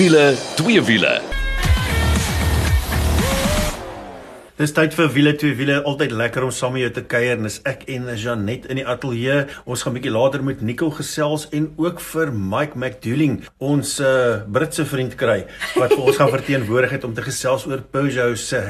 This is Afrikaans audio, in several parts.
Wiele, twee wiele. Dis tyd vir wiele twee wiele. Altyd lekker om saam met jou te kuier en dis ek en Janet in die ateljee. Ons gaan bietjie later met Nico gesels en ook vir Mike McDouling, ons uh, Britse vriend kry wat vir ons gaan verteenwoordig het om te gesels oor Peugeot se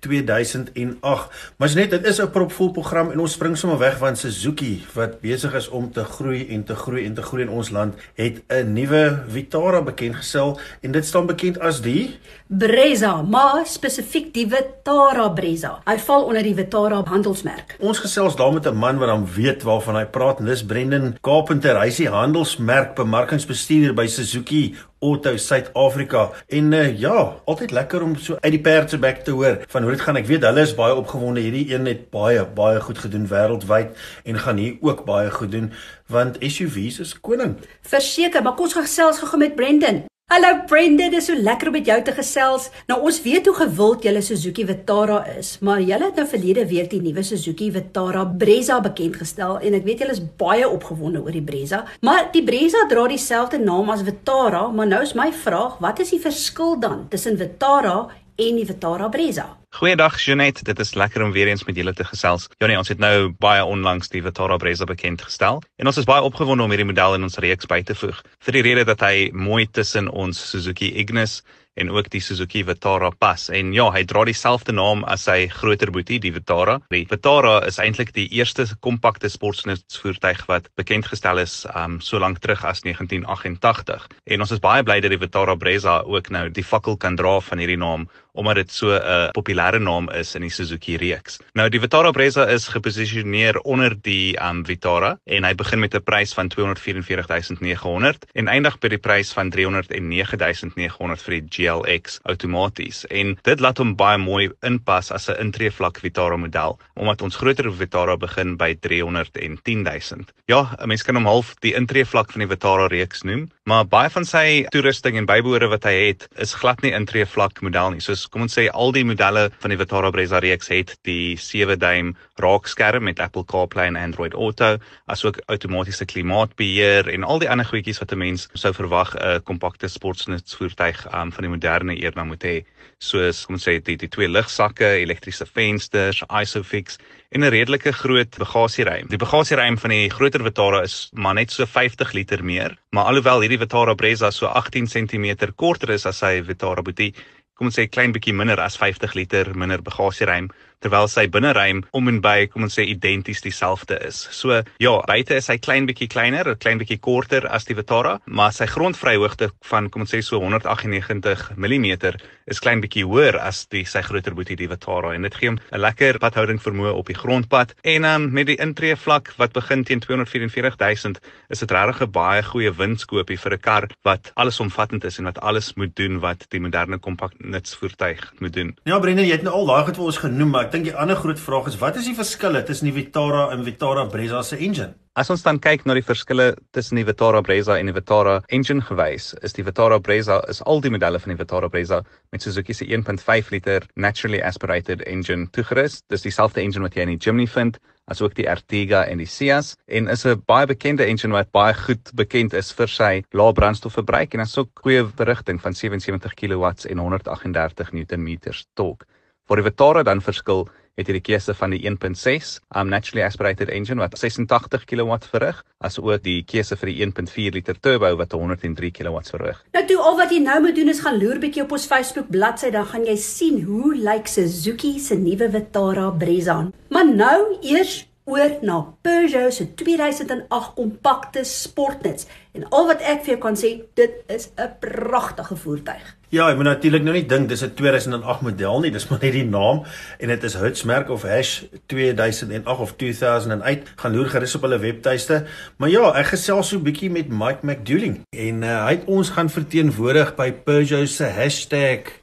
#2008. Maar net dit is 'n propvol program en ons spring sommer weg van Suzuki wat besig is om te groei en te groei en te groei in ons land, het 'n nuwe Vitara bekendgestel en dit staan bekend as die Brezza, maar spesifiek die Vitara Vitara Brezza. Hy val onder die Vitara handelsmerk. Ons gesels daar met 'n man wat dan weet waarvan hy praat en dis Brendan Carpenter. Hy is die handelsmerk bemarkingsbestuurder by Suzuki Auto Suid-Afrika. En uh, ja, altyd lekker om so uit die perd se bek te hoor van hoe dit gaan. Ek weet hulle is baie opgewonde. Hierdie een het baie baie goed gedoen wêreldwyd en gaan hier ook baie goed doen want SUV's is koning. Verseker, maar kom ons gesels gou met Brendan. Hallo Brenda, dis so lekker om met jou te gesels. Nou ons weet hoe gewild julle Suzuki Vitara is, maar julle het nou verlede week die nuwe Suzuki Vitara Brezza bekend gestel en ek weet julle is baie opgewonde oor die Brezza. Maar die Brezza dra dieselfde naam as Vitara, maar nou is my vraag, wat is die verskil dan tussen Vitara en die Vitara Brezza? Goeiedag Janet, dit is lekker om weer eens met julle te gesels. Nee, ons het nou baie onlangs die Vitara Brezza bekend gestel en ons is baie opgewonde om hierdie model in ons reeks by te voeg. Vir die rede dat hy mooi tussen ons Suzuki Ignis en ook die Suzuki Vitara pas. En ja, hy dra dieselfde naam as sy groter boetie, die Vitara. Die Vitara is eintlik die eerste kompakte sportsnutsvoertuig wat bekend gestel is um so lank terug as 1988. En ons is baie bly dat die Vitara Brezza ook nou die fakkel kan dra van hierdie naam omdat dit so 'n uh, populêre naam is in die Suzuki reeks. Nou die Vitara Brezza is geposisioneer onder die um Vitara en hy begin met 'n prys van 244900 en eindig by die prys van 309900 vir die GLX outomaties en dit laat hom baie mooi inpas as 'n intreevlak Vitara model omdat ons groter Vitara begin by 310000. Ja, 'n mens kan hom half die intreevlak van die Vitara reeks noem, maar baie van sy toerusting en bybehore wat hy het is glad nie intreevlak model nie. Soos kom ons sê al die modelle van die Vitara Brezza reeks het die 7 duim raakskerm met Apple CarPlay en Android Auto, asook outomatiese klimaatbeheer en al die ander goedjies wat 'n mens sou verwag 'n kompakte sportsnutsvoertuig um, van die moderne era moet hê soos kom ons sê die die twee ligsakke, elektriese vensters, Isofix en 'n redelike groot bagasieruim. Die bagasieruim van die groter Vitara is maar net so 50 liter meer, maar alhoewel hierdie Vitara Brezza so 18 cm korter is as sy Vitara Boutique, kom ons sê klein bietjie minder as 50 liter minder bagasieruim terwyl sy binneruim om en by kom ons sê identies dieselfde is. So ja, buite is hy klein bietjie kleiner, 'n klein bietjie korter as die Vitara, maar sy grondvryhoogte van kom ons sê so 198 mm is klein bietjie hoër as die sy groter boetie die Vitara en dit gee hom 'n lekker padhouding vermoë op die grondpad. En dan um, met die intree vlak wat begin teen 244000 is dit regtig 'n baie goeie winskoopie vir 'n kar wat allesomvattend is en wat alles moet doen wat die moderne kompakt nutsvoertuig moet doen. Ja, Brendan, jy het nou al daai goed vir ons genoem, maar ek dink die ander groot vraag is wat is die verskille tussen die Vitara en Vitara Brezza se engine? As ons dan kyk na die verskille tussen die Vitara Brezza en die Vitara engine gewys, is die Vitara Brezza is al die modelle van die Vitara Brezza met Suzuki se 1.5 liter naturally aspirated engine toegerus. Dis dieselfde engine wat jy in die Jimny vind, asook die Ertiga en die Ciaz en is 'n baie bekende engine wat baie goed bekend is vir sy lae brandstofverbruik en asook goeie berigting van 77 kW en 138 Nm torque. Waar die Vitara dan verskil het jy die keuse van die 1.6 um naturally aspirated engine wat 86 kW verrig, asook die keuse vir die 1.4 liter turbo wat 103 kW verrig. Nou toe al wat jy nou moet doen is gaan loer bietjie op ons Facebook bladsy, dan gaan jy sien hoe lyk Suzuki se nuwe Vitara Brezza. Maar nou eers oor na Peugeot se 2008 kompakte sportnuts. En al wat ek vir jou kan sê, dit is 'n pragtige voertuig. Ja, ek moet natuurlik nou nie dink dis 'n 2008 model nie, dis maar net die naam en dit is Hutsmerk of Hash 2008 of 2008. Gaan loer gerus op hulle webtuiste. Maar ja, ek gesels so 'n bietjie met Mike McDouling en uh, hy het ons gaan verteenwoordig by Peugeot se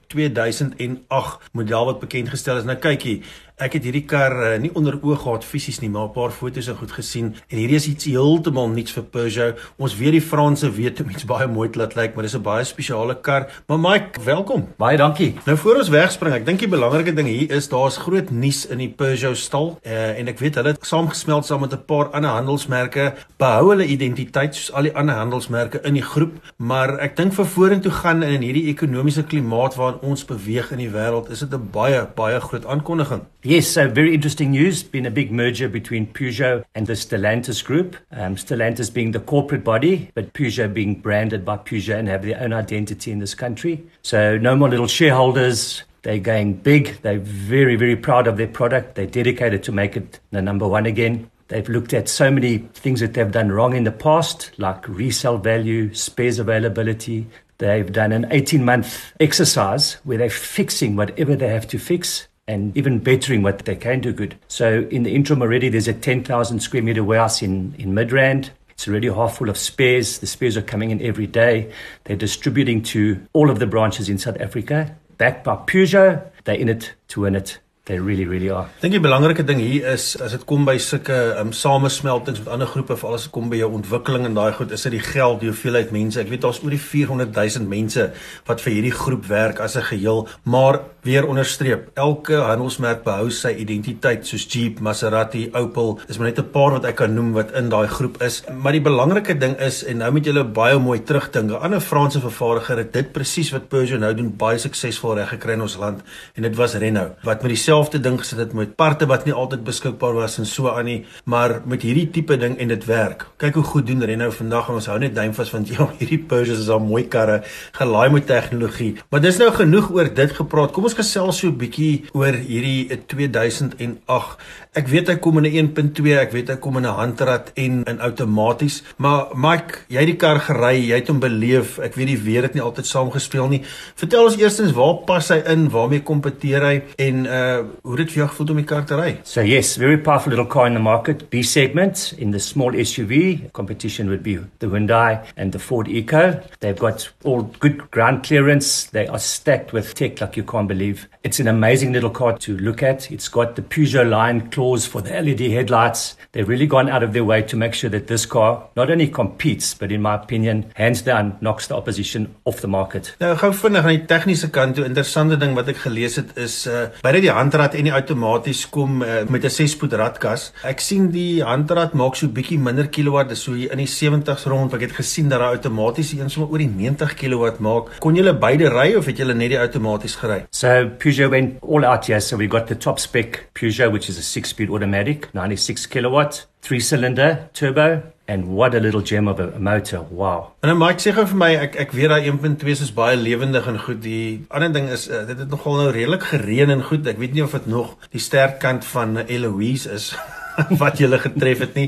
2008 model wat bekend gestel is. Nou kyk hier, Ek het hierdie kar uh, nie onder oog gehad fisies nie, maar 'n paar foto's en goed gesien en hierdie is iets heeltemal nuuts vir Peugeot. Ons weet die Franse weet om iets baie mooi te laat lyk, maar dis 'n baie spesiale kar. Maar Mike, welkom. Baie dankie. Nou voor ons wegspring, ek dink die belangrike ding hier is daar's groot nuus in die Peugeot stal uh, en ek weet hulle het saamgesmelt saam met 'n paar ander handelsmerke, behou hulle identiteit soos al die ander handelsmerke in die groep, maar ek dink vir vorentoe gaan in hierdie ekonomiese klimaat waarin ons beweeg in die wêreld, is dit 'n baie baie groot aankondiging. Yes, so very interesting news. Been a big merger between Peugeot and the Stellantis group. Um, Stellantis being the corporate body, but Peugeot being branded by Peugeot and have their own identity in this country. So no more little shareholders. They're going big. They're very, very proud of their product. They're dedicated to make it the number one again. They've looked at so many things that they've done wrong in the past, like resale value, spares availability. They've done an 18 month exercise where they're fixing whatever they have to fix and even bettering what they can do good. So in the interim already, there's a 10,000 square meter warehouse in, in Midrand. It's already half full of spares. The spares are coming in every day. They're distributing to all of the branches in South Africa. Backed by Peugeot, they're in it to win it. They really really are. Dink die belangrike ding hier is as dit kom by sulke um, samesmeltings met ander groepe vir alles kom by jou ontwikkeling en daai goed is dit die geld die hoeveelheid mense. Ek weet daar's oor die 400 000 mense wat vir hierdie groep werk as 'n geheel, maar weer onderstreep, elke handelsmerk behou sy identiteit soos Jeep, Maserati, Opel. Dis maar net 'n paar wat ek kan noem wat in daai groep is. Maar die belangrike ding is en nou moet julle baie mooi terugdink. 'n Ander Franse vervaardiger het dit presies wat Peugeot nou doen baie suksesvol reg gekry in ons land en dit was Renault wat met die dieselfde ding gesit het met parte wat nie altyd beskikbaar was en so aan nie, maar met hierdie tipe ding en dit werk. Kyk hoe goed doen Renault vandag en ons hou net duim vas want ja, hierdie Peugeot is al mooi karre, gelaai met tegnologie. Maar dis nou genoeg oor dit gepraat. Kom ons gesels so 'n bietjie oor hierdie 2008. Ek weet hy kom in 'n 1.2, ek weet hy kom in 'n handrat en in outomaties, maar Mike, jy het die kar gery, jy het hom beleef. Ek weet die weer het nie altyd saamgespeel nie. Vertel ons eerstens waar pas hy in, waarmee kompeteer hy en uh hoe dit vir jou gevoel om die kar te ry? So yes, very powerful little car in the market, B segment in the small SUV. Competition would be the Hyundai and the Ford Eco. They've got all good ground clearance. They are stacked with tech like you can't believe. It's an amazing little car to look at. It's got the Peugeot line claws for the LED headlights. They've really gone out of their way to make sure that this car not only competes, but in my opinion, hands down knocks the opposition off the market. Nou gou vinnig aan die tegniese kant toe. Interessante ding wat ek gelees het is uh by die handrat en die outomaties kom uh, met 'n 6-spoed radkas. Ek sien die handrat maak so bietjie minder kilowatt, dis so hier in die 70s rond. Ek het gesien dat daai outomaties een sommer oor die 90 kilowatt maak. Kon jy beide ry of het jy net die outomaties gery? So Peugeot went all out here, so we got the top spec Peugeot which is a 6-speed automatic, 96 kilowatt, 3-cylinder turbo and what a little gem of a, a motor. Wow. En dan maak sê gou vir my ek ek weet daai 1.2 is baie lewendig en goed. Die ander ding is uh, dit het nogal nou redelik gereën en goed. Ek weet nie of dit nog die sterk kant van Eloise is. wat jy gele getref het nie.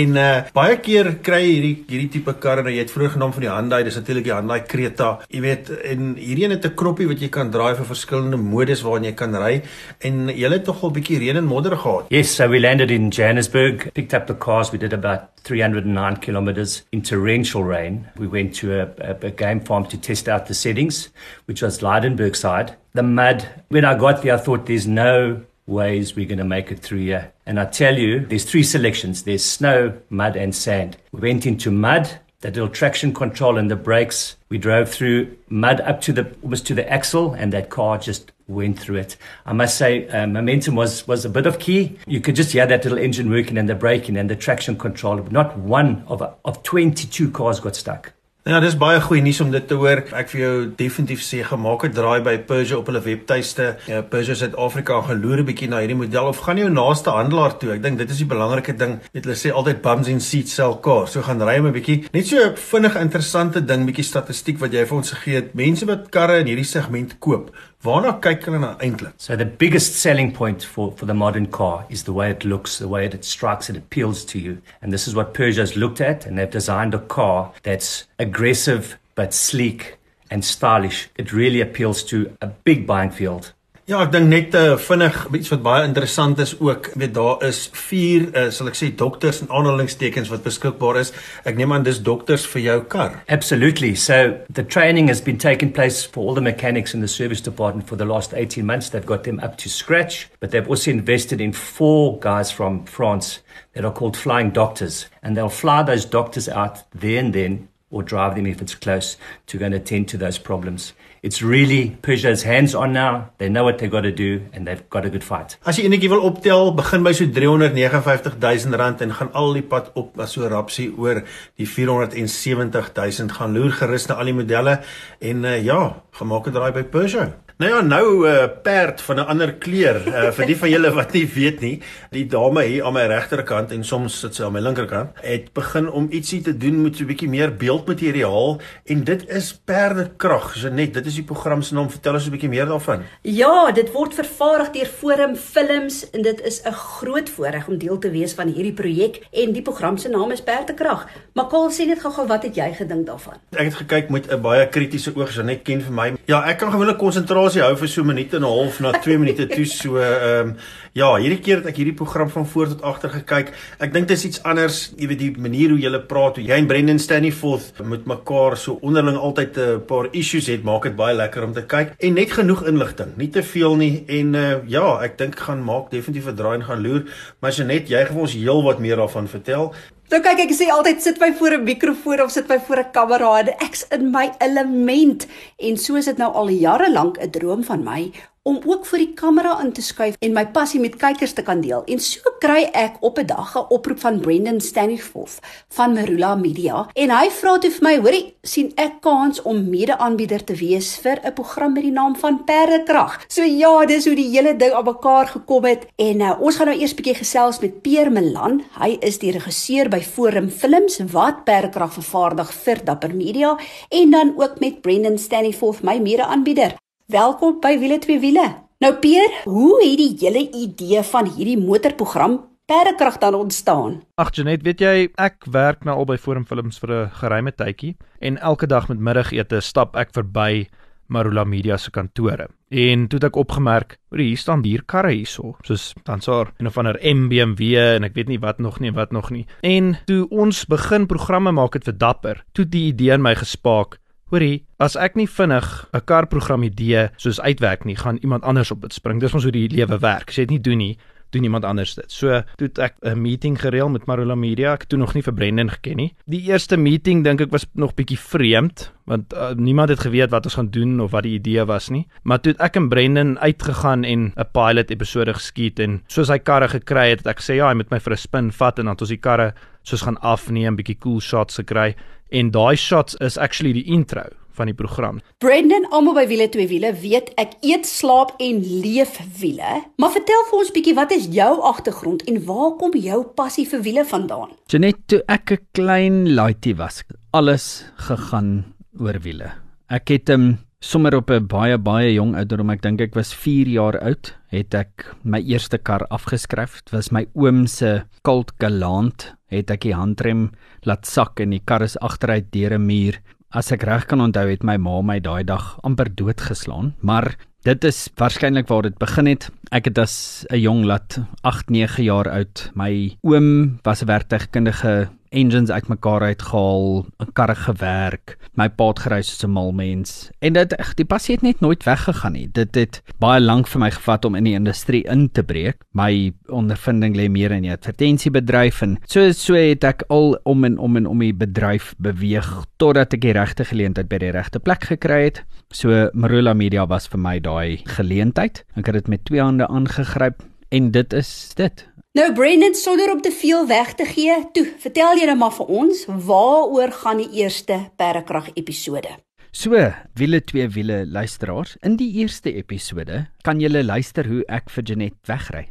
En uh baie keer kry hierdie hierdie tipe karre nou jy het vroeër genoem van die Hyundai, dis natuurlik die Hyundai Creta. Jy weet en hierdie een het 'n knoppie wat jy kan draai vir verskillende modes waarin jy kan ry en jy het tog al bietjie reën en modder gehad. Yes, so we landed in Johannesburg, picked up the cars, we did about 309 kilometers in torrential rain. We went to a, a, a game farm to test out the settings, which was Leidenburg side. The mud, when I got there, I thought there's no ways we're going to make it through here. And I tell you, there's three selections. There's snow, mud and sand. We went into mud, that little traction control and the brakes. We drove through mud up to the almost to the axle, and that car just went through it. I must say, uh, momentum was was a bit of key. You could just hear that little engine working and the braking and the traction control. Not one of of 22 cars got stuck. Ja, dis baie goeie nuus om dit te hoor. Ek vir jou definitief sê gemaak het draai by Peugeot op hulle webtuiste. Ja, Peugeot Suid-Afrika gaan loer 'n bietjie na hierdie model of gaan jy jou naaste handelaar toe. Ek dink dit is die belangrike ding. Net hulle sê altyd bums and seats sell cars. So gaan ry hom 'n bietjie. Net so 'n vinnige interessante ding, bietjie statistiek wat jy vir ons gegee het. Mense wat karre in hierdie segment koop, Waarna kyk hulle na eintlik? So the biggest selling point for for the modern car is the way it looks, the way it strikes and appeals to you. And this is what Peugeot's looked at and they've designed a car that's aggressive but sleek and stylish. It really appeals to a big buying field. Ja, ek dink net uh, vinnig iets wat baie interessant is ook, weet daar is 4 uh, sal ek sê dokters en aanhalingstekens wat beskikbaar is. Ek neem aan dis dokters vir jou kar. Absolutely. So the training has been taking place for all the mechanics in the service department for the last 18 months. They've got them up to scratch, but they've also invested in four guys from France that are called flying doctors, and they'll fly those doctors out there and then or drive them if it's close to go and attend to those problems. It's really Peugeot's hands on now. They know what they've got to do and they've got a good fight. As jy enetjie wil optel, begin by so 359 000 rand en gaan al die pad op na so rapsie oor die 470 000 gaan loer gerus na al die modelle en uh, ja, gemaak 'n draai by Peugeot. Nou ja, nou 'n uh, perd van 'n ander kleur. Uh, vir die van julle wat nie weet nie, die dame hier aan my regterkant en soms sit sy aan my linkerkant, het begin om ietsie te doen met so 'n bietjie meer beeldmateriaal en dit is perdekrag. So net, dit is die program se naam. Vertel ons 'n bietjie meer daarvan. Ja, dit word vervaardig deur Forum Films en dit is 'n groot voorreg om deel te wees van hierdie projek en die program se naam is Perdekrag. Maar Kaal sê net gou-gou wat het jy gedink daarvan? Ek het gekyk met 'n baie kritiese oog, so net ken vir my. Ja, ek kan gewoonlik konsentreer konsentrasie hou vir so minuut en 'n half na 2 minute toe so ehm um, ja, hierdie keer het ek hierdie program van voor tot agter gekyk. Ek dink dit is iets anders, jy weet die manier hoe julle praat, hoe jy en Brendan Stanleyforth met mekaar so onderling altyd 'n paar issues het, maak dit baie lekker om te kyk en net genoeg inligting, nie te veel nie en uh, ja, ek dink gaan maak definitief 'n draai en gaan loer, maar as jy jy gaan ons heel wat meer daarvan vertel. Nou kyk ek sê altyd sit my voor 'n mikrofoon of sit my voor 'n kamera en ek's in my element. En so is dit nou al jare lank 'n droom van my om ook vir die kamera in te skuif en my passie met kykers te kan deel. En so kry ek op 'n dag 'n oproep van Brendan Staniforth van Marula Media en hy vra toe vir my, hoorie, sien ek kans om mede-aanbieder te wees vir 'n program met die naam van Perdekrag. So ja, dis hoe die hele ding op mekaar gekom het en nou ons gaan nou eers bietjie gesels met Peer Melan. Hy is die regisseur by Forum Films wat Perdekrag vervaardig vir Dapper Media en dan ook met Brendan Staniforth, my mede-aanbieder. Welkom by Wiele twee wiele. Nou Peer, hoe het die hele idee van hierdie motorprogram Perdekrag dan ontstaan? Ag Janet, weet jy, ek werk nou al by Forum Films vir 'n geruime tydjie en elke dag met middagete stap ek verby Marula Media se kantore. En toe het ek opgemerk, hoor hier staan dierkarre hierso, soos dan soor en of ander MBMW en ek weet nie wat nog nie, wat nog nie. En toe ons begin programme maak het vir Dapper, toe die idee in my gespaak Hoorie, as ek nie vinnig 'n karprogram idee soos uitwerk nie, gaan iemand anders op dit spring. Dis ons hoe die lewe werk. As jy dit nie doen nie, doen iemand anders dit. So, toe het ek 'n meeting gereël met Marula Media. Ek het toe nog nie vir Brendan geken nie. Die eerste meeting dink ek was nog bietjie vreemd, want uh, niemand het geweet wat ons gaan doen of wat die idee was nie. Maar toe het ek en Brendan uitgegaan en 'n pilot episode geskiet en soos hy karre gekry het, het ek gesê ja, hy moet my vir 'n spin vat en dan het ons die karre soos gaan afneem, bietjie cool shots gekry en daai shots is actually die intro van die program. Brendan, almal by wiele twee wiele weet ek eet, slaap en leef wiele. Maar vertel vir ons bietjie wat is jou agtergrond en waar kom jou passie vir wiele vandaan? Janet, toe ek 'n klein laaitjie was, alles gegaan oor wiele. Ek het hom um, sommer op 'n baie baie jong ouderdom, ek dink ek was 4 jaar oud, het ek my eerste kar afgeskryf. Dit was my oom se Colt Galant het ek die handrem laat sak en die kar is agteruit deur 'n muur. As ek reg kan onthou het my ma my daai dag amper doodgeslaan, maar dit is waarskynlik waar dit begin het. Ek het as 'n jong lat 8, 9 jaar oud. My oom was 'n werktuigkundige engines uitmekaar uitgehaal, 'n karre gewerk, my pa het gery soos 'n mal mens. En dit die passie het net nooit weggegaan nie. Dit het baie lank vir my gevat om in die industrie in te breek. My ondervinding lê meer in die advertensiebedryf en so so het ek al om en om en om die bedryf beweeg totdat ek die regte geleentheid by die regte plek gekry het. So Marula Media was vir my daai geleentheid. Ek het dit met twee hande aangegryp en dit is dit. Nou Brendan, sonder om te veel weg te gee, toe, vertel jy nou maar vir ons waaroor gaan die eerste Perdekrag episode? So, wiele twee wiele luisteraars, in die eerste episode kan julle luister hoe ek vir Janet wegry.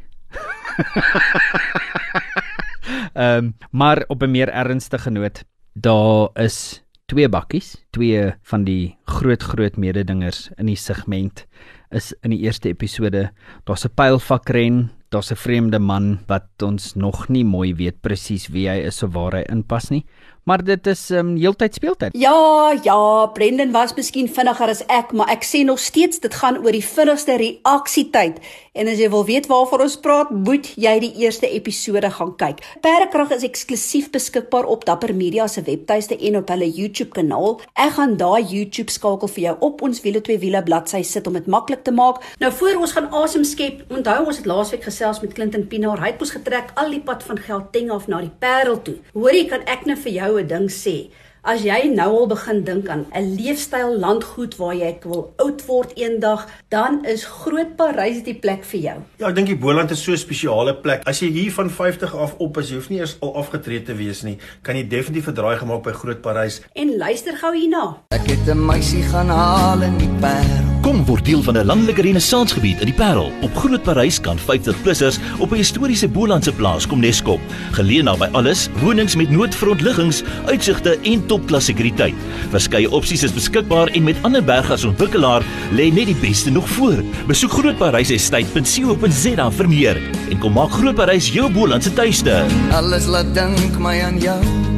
Ehm, um, maar op 'n meer ernstige noot, daar is twee bakkies twee van die groot groot mededingers in die segment is in die eerste episode. Daar's 'n pylvakren, daar's 'n vreemde man wat ons nog nie mooi weet presies wie hy is of waar hy inpas nie maar dit is um, heeltyd speeltyd. Ja, ja, Brendan was miskien vinniger as ek, maar ek sê nog steeds dit gaan oor die vinnigste reaksietyd. En as jy wil weet waarvoor ons praat, moet jy die eerste episode gaan kyk. Perdekrag is eksklusief beskikbaar op Dapper Media se webtuiste en op hulle YouTube kanaal. Ek gaan daai YouTube skakel vir jou op ons wiele twee wiele bladsy sit om dit maklik te maak. Nou voor ons gaan asem skep, onthou ons het laasweek gesels met Clinton Pinaar. Hy het ons getrek al die pad van Gauteng af na die Parel toe. Hoorie, kan ek net vir jou 'n ding sê. As jy nou al begin dink aan 'n leefstyl landgoed waar jy wil oud word eendag, dan is Groot Parys die plek vir jou. Ja, ek dink die Boland is so 'n spesiale plek. As jy hier van 50 af op is, jy hoef nie eers al afgetree te wees nie, kan jy definitief 'n draai gemaak by Groot Parys. En luister gou hierna. Ek het 'n meisie gaan haal in die Parel. Kom word deel van 'n landelike renessansgebied in die Parel. Op Groot Parys kan 50-plussers op 'n historiese Bolandse plaas kom neskop. Geleë naby alles, wonings met noodfrontliggings, uitsigte en topklas sekuriteit. Verskeie opsies is beskikbaar en met ander berge as ontwikkelaar lê net die beste nog voor. Besoek grootparysestate.co.za vir meer en kom maak Groot Parys jou Bolandse tuiste. Alles laat dink my aan jou.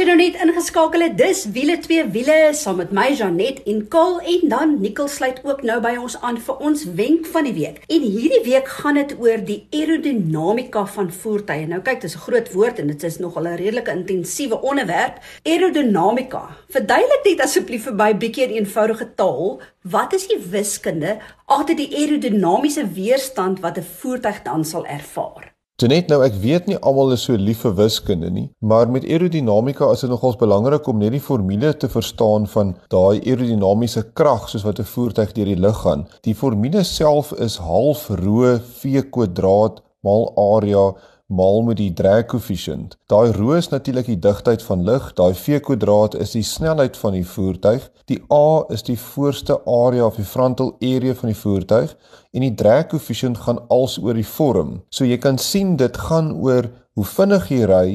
Jy nou net ingeskakel het, dis wiele twee wiele saam met my Janet en Kol en dan Nicole sluit ook nou by ons aan vir ons wenk van die week. En hierdie week gaan dit oor die aerodinamika van voertuie. Nou kyk, dis 'n groot woord en dit is nogal 'n redelike intensiewe onderwerp. Aerodinamika. Verduidelik dit asseblief vir my bietjie in eenvoudige taal. Wat is die wiskunde agter die aerodinamiese weerstand wat 'n voertuig dan sal ervaar? Net nou ek weet nie almal is so lief vir wiskunde nie, maar met aerodinamika is dit nogals belangrik om net die formule te verstaan van daai aerodinamiese krag soos wat 'n voertuig deur die lug gaan. Die formule self is half rho v kwadraat maal area maal met die drag coefficient. Daai rho is natuurlik die digtheid van lig, daai v kwadraat is die snelheid van die voertuig, die a is die voorste area of die frontal area van die voertuig en die drag coefficient gaan als oor die vorm. So jy kan sien dit gaan oor hoe vinnig jy ry,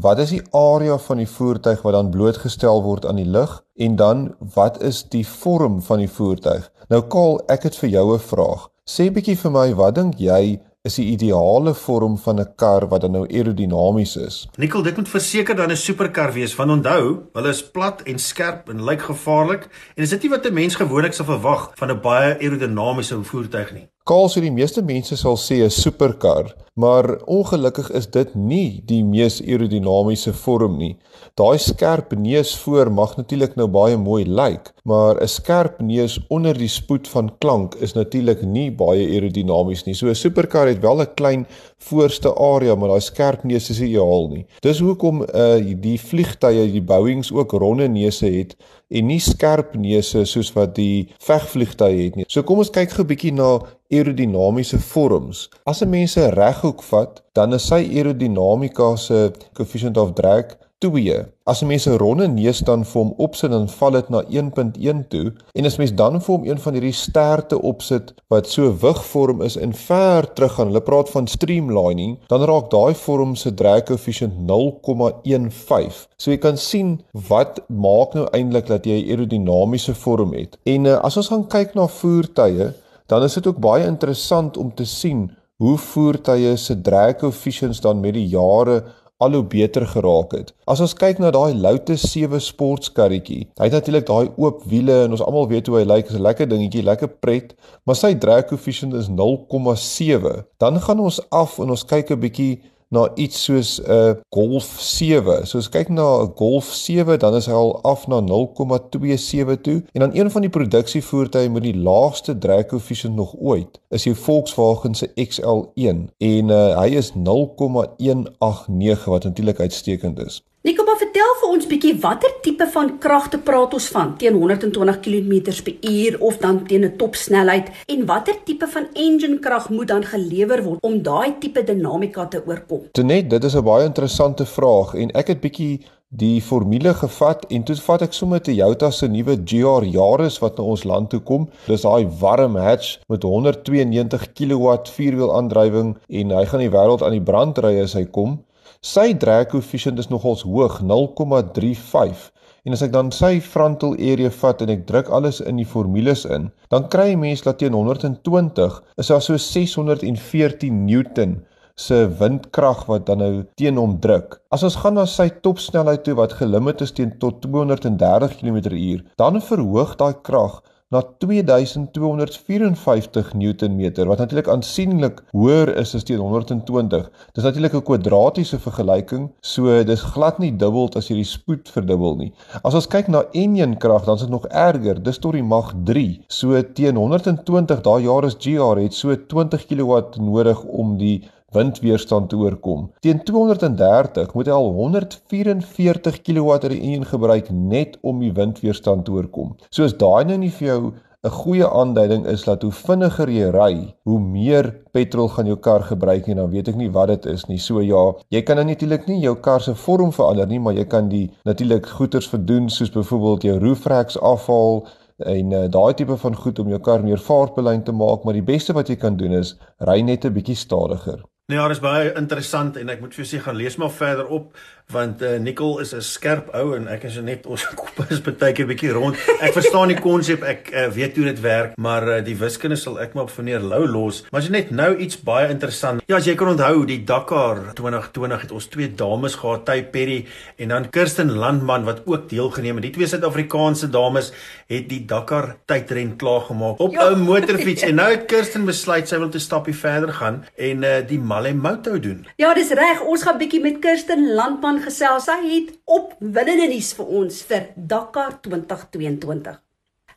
wat is die area van die voertuig wat dan blootgestel word aan die lig en dan wat is die vorm van die voertuig. Nou Kaal, ek het vir jou 'n vraag. Sê bietjie vir my, wat dink jy is die ideale vorm van 'n kar wat dan nou aerodinamies is. Nikkel, dit moet verseker dan 'n superkar wees, want onthou, hulle is plat en skerp en lyk gevaarlik en is dit nie wat 'n mens gewoonlik sou verwag van 'n baie aerodinamiese voertuig nie. Kaal sou die meeste mense sal sê 'n superkar, maar ongelukkig is dit nie die mees aerodinamiese vorm nie. Daai skerp neus voor mag natuurlik nou baie mooi lyk, maar 'n skerp neus onder die spoed van klank is natuurlik nie baie aerodinamies nie. So 'n superkar het wel 'n klein voorste area, maar daai skerp neus is ideaal nie. Dis hoekom uh die vliegtye, die Boeings ook ronde neuse het en nie skerp neuse soos wat die vegvliegtye het nie. So kom ons kyk gou 'n bietjie na aerodinamiese vorms. As 'n mens 'n reghoek vat, dan is sy aerodinamika se coefficient of drag 2. As 'n mens 'n ronde neus dan vir hom opsit, dan val dit na 1.1 toe. En as mens dan vir hom een van hierdie sterte opsit wat so wigvorm is en ver terug gaan, hulle praat van streamlining, dan raak daai vorm se drag coefficient 0.15. So jy kan sien wat maak nou eintlik dat jy 'n aerodinamiese vorm het. En uh, as ons gaan kyk na voertuie, dan is dit ook baie interessant om te sien hoe voertuie se drag coefficients dan met die jare al hoe beter geraak het. As ons kyk na daai Lotus 7 sportskarretjie, hy het natuurlik daai oop wiele en ons almal weet hoe hy lyk, is 'n lekker dingetjie, lekker pret, maar sy drag coefficient is 0,7. Dan gaan ons af en ons kyk 'n bietjie na iets soos 'n uh, Golf 7. So as kyk na 'n Golf 7, dan is hy al af na 0,27 toe. En dan een van die produksievoertuie met die laagste drag coefficient nog ooit is die Volkswagen se XL1 en uh, hy is 0,189 wat natuurlik uitstekend is. Nico, maar vertel vir ons bietjie watter tipe van kragte praat ons van teen 120 km/h of dan teen 'n topsnelheid en watter tipe van engine krag moet dan gelewer word om daai tipe dinamika te oorkom? Net, dit is 'n baie interessante vraag en ek het bietjie die formule gevat en toe vat ek sommer Toyota se nuwe GR Yaris wat na ons land toe kom. Dis daai warm hatch met 192 kW vierwiel aandrywing en hy gaan die wêreld aan die brand ry as hy kom. Sy drag coefficient is nogals hoog, 0,35. En as ek dan sy frontal area vat en ek druk alles in die formules in, dan kry jy mens dat teen 120 is daar so 614 Newton se windkrag wat dan nou teen hom druk. As ons gaan na sy topsnelheid toe wat gelimiteer is teen tot 230 km/h, dan verhoog daai krag na 2254 Newtonmeter wat natuurlik aansienlik hoër is as teen 120. Dis natuurlik 'n kwadratiese vergelyking, so dis glad nie dubbel as jy die spoed verdubbel nie. As ons kyk na N1 krag, dan is dit nog erger. Dis tot die mag 3. So teen 120 daai jaar is GR het so 20 kW nodig om die windweerstand te oorkom. Teen 230 moet hy al 144 kW uit die een gebruik net om die windweerstand te oorkom. So as daai nou nie vir jou 'n goeie aanduiding is dat hoe vinniger jy ry, hoe meer petrol gaan jou kar gebruik en dan weet ek nie wat dit is nie. So ja, jy kan nou natuurlik nie jou kar se vorm verander nie, maar jy kan die natuurlik goeders verdoen soos byvoorbeeld jou roof racks afhaal en uh, daai tipe van goed om jou kar meer vaartbelyn te maak, maar die beste wat jy kan doen is ry net 'n bietjie stadiger. Nee, ja, dit is baie interessant en ek moet vir jou sê gaan lees maar verder op want uh, Nicole is 'n skerp ou en ek is net ons koppe is baie keer bietjie rond. Ek verstaan die konsep, ek uh, weet hoe dit werk, maar uh, die wiskunde sal ek maar op verneer Lou los. Maar as jy net nou iets baie interessant. Ja, as jy kan onthou, die Dakar 2020 het ons twee dames gehad, Ty Perry en dan Kirsten Landman wat ook deelgeneem het. Die twee Suid-Afrikaanse dames het die Dakar tydren klaargemaak op 'n ja. motorfiets en nou het Kirsten besluit sy wil 'n stapie verder gaan en uh, die Malemoto doen. Ja, dis reg. Ons gaan bietjie met Kirsten Landman gesels. Sy het opwindende nuus vir ons vir Dakar 2022.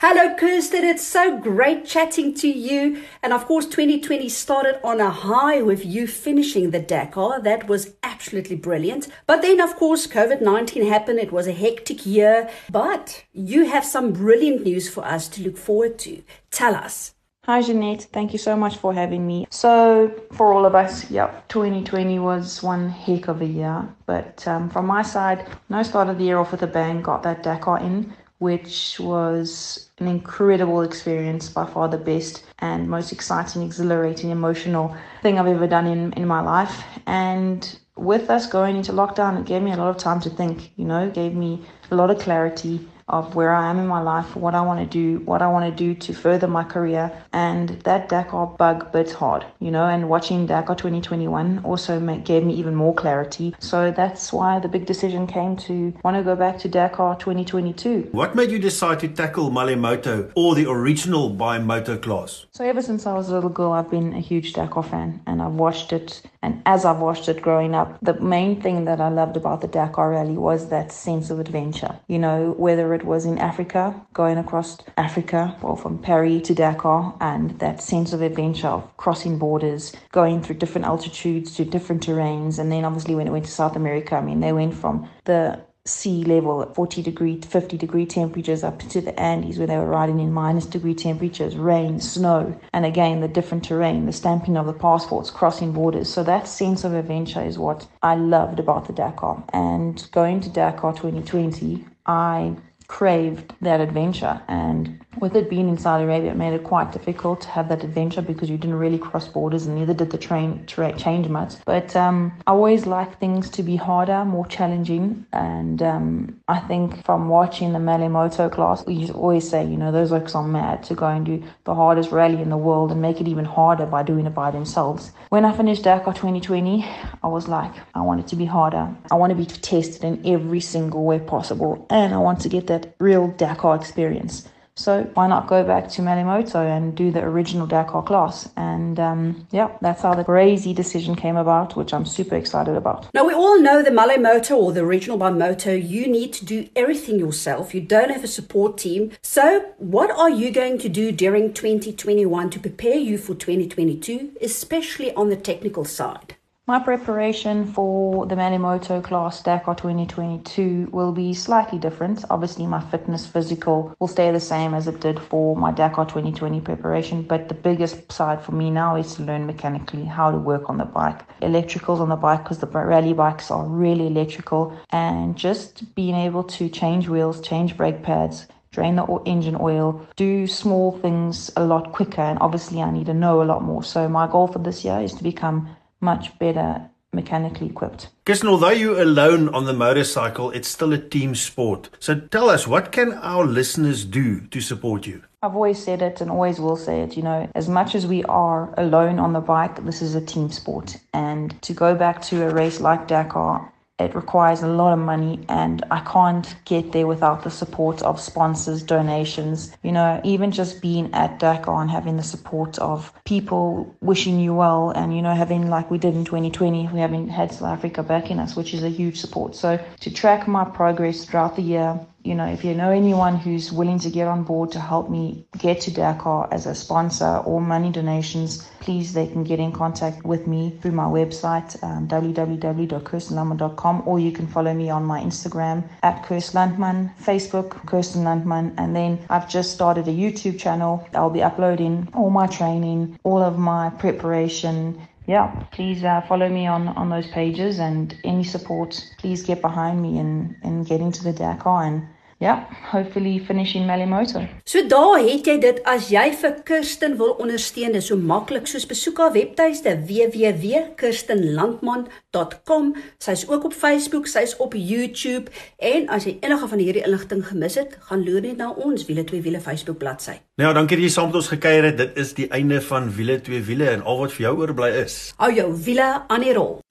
Hello Kirsten, it's so great chatting to you. And of course 2020 started on a high with you finishing the Dakar. That was absolutely brilliant. But then of course COVID-19 happened. It was a hectic year, but you have some brilliant news for us to look forward to. Tell us. Hi, Jeanette. Thank you so much for having me. So, for all of us, yep, 2020 was one heck of a year. But um, from my side, I started the year off with a bang, got that Dakar in, which was an incredible experience, by far the best and most exciting, exhilarating, emotional thing I've ever done in, in my life. And with us going into lockdown, it gave me a lot of time to think, you know, gave me a lot of clarity of where I am in my life, what I want to do, what I want to do to further my career. And that Dakar bug bit hard, you know, and watching Dakar 2021 also make, gave me even more clarity. So that's why the big decision came to want to go back to Dakar 2022. What made you decide to tackle Malemoto or the original by moto class? So ever since I was a little girl, I've been a huge Dakar fan and I've watched it. And as I've watched it growing up, the main thing that I loved about the Dakar Rally was that sense of adventure. You know, whether it was in Africa, going across Africa, or from Paris to Dakar, and that sense of adventure of crossing borders, going through different altitudes to different terrains. And then obviously when it went to South America, I mean, they went from the sea level at 40 degree 50 degree temperatures up to the Andes where they were riding in minus degree temperatures, rain, snow, and again the different terrain, the stamping of the passports, crossing borders. So that sense of adventure is what I loved about the Dakar. And going to Dakar 2020, I craved that adventure. And with it being in Saudi Arabia, it made it quite difficult to have that adventure because you didn't really cross borders and neither did the train tra- change much. But um, I always like things to be harder, more challenging. And um, I think from watching the Malimoto class, we always say, you know, those oaks are mad to go and do the hardest rally in the world and make it even harder by doing it by themselves. When I finished Dakar 2020, I was like, I want it to be harder. I want to be tested in every single way possible. And I want to get that real Dakar experience. So why not go back to Malimoto and do the original Dakar class? And um, yeah, that's how the crazy decision came about, which I'm super excited about. Now we all know the Malimoto or the original by Moto, you need to do everything yourself. You don't have a support team. So what are you going to do during 2021 to prepare you for 2022, especially on the technical side? My preparation for the Manimoto class Dakar 2022 will be slightly different. Obviously, my fitness physical will stay the same as it did for my Dakar 2020 preparation, but the biggest side for me now is to learn mechanically how to work on the bike. Electricals on the bike because the rally bikes are really electrical, and just being able to change wheels, change brake pads, drain the engine oil, do small things a lot quicker, and obviously, I need to know a lot more. So, my goal for this year is to become much better mechanically equipped. Kirsten, although you're alone on the motorcycle, it's still a team sport. So tell us, what can our listeners do to support you? I've always said it and always will say it, you know, as much as we are alone on the bike, this is a team sport. And to go back to a race like Dakar, it requires a lot of money and I can't get there without the support of sponsors, donations. You know, even just being at Dakar and having the support of people wishing you well and, you know, having like we did in 2020, we haven't had South Africa backing us, which is a huge support. So to track my progress throughout the year, you know, if you know anyone who's willing to get on board to help me get to Dakar as a sponsor or money donations, please they can get in contact with me through my website, um, www.kirstenlandman.com, or you can follow me on my Instagram at Kirsten Landman, Facebook, Kirsten Landman, and then I've just started a YouTube channel. I'll be uploading all my training, all of my preparation, yeah, please uh, follow me on, on those pages and any support, please get behind me in, in getting to the Dakar and yeah, hopefully finishing Malimoto. So daar het jy dit as jy vir Kirsten wil ondersteun, dis so maklik soos besoek haar webtuiste www.kirstenlandman.com. Sy's ook op Facebook, sy's op YouTube en as jy enige van hierdie inligting gemis het, gaan loer net na ons Wiele 2 Wiele Facebook bladsy. Nou ja, dankie dat jy saam met ons gekuier het. Dit is die einde van Wiele 2 Wiele en al wat vir jou oorbly is. Hou jou wiele aan die rol.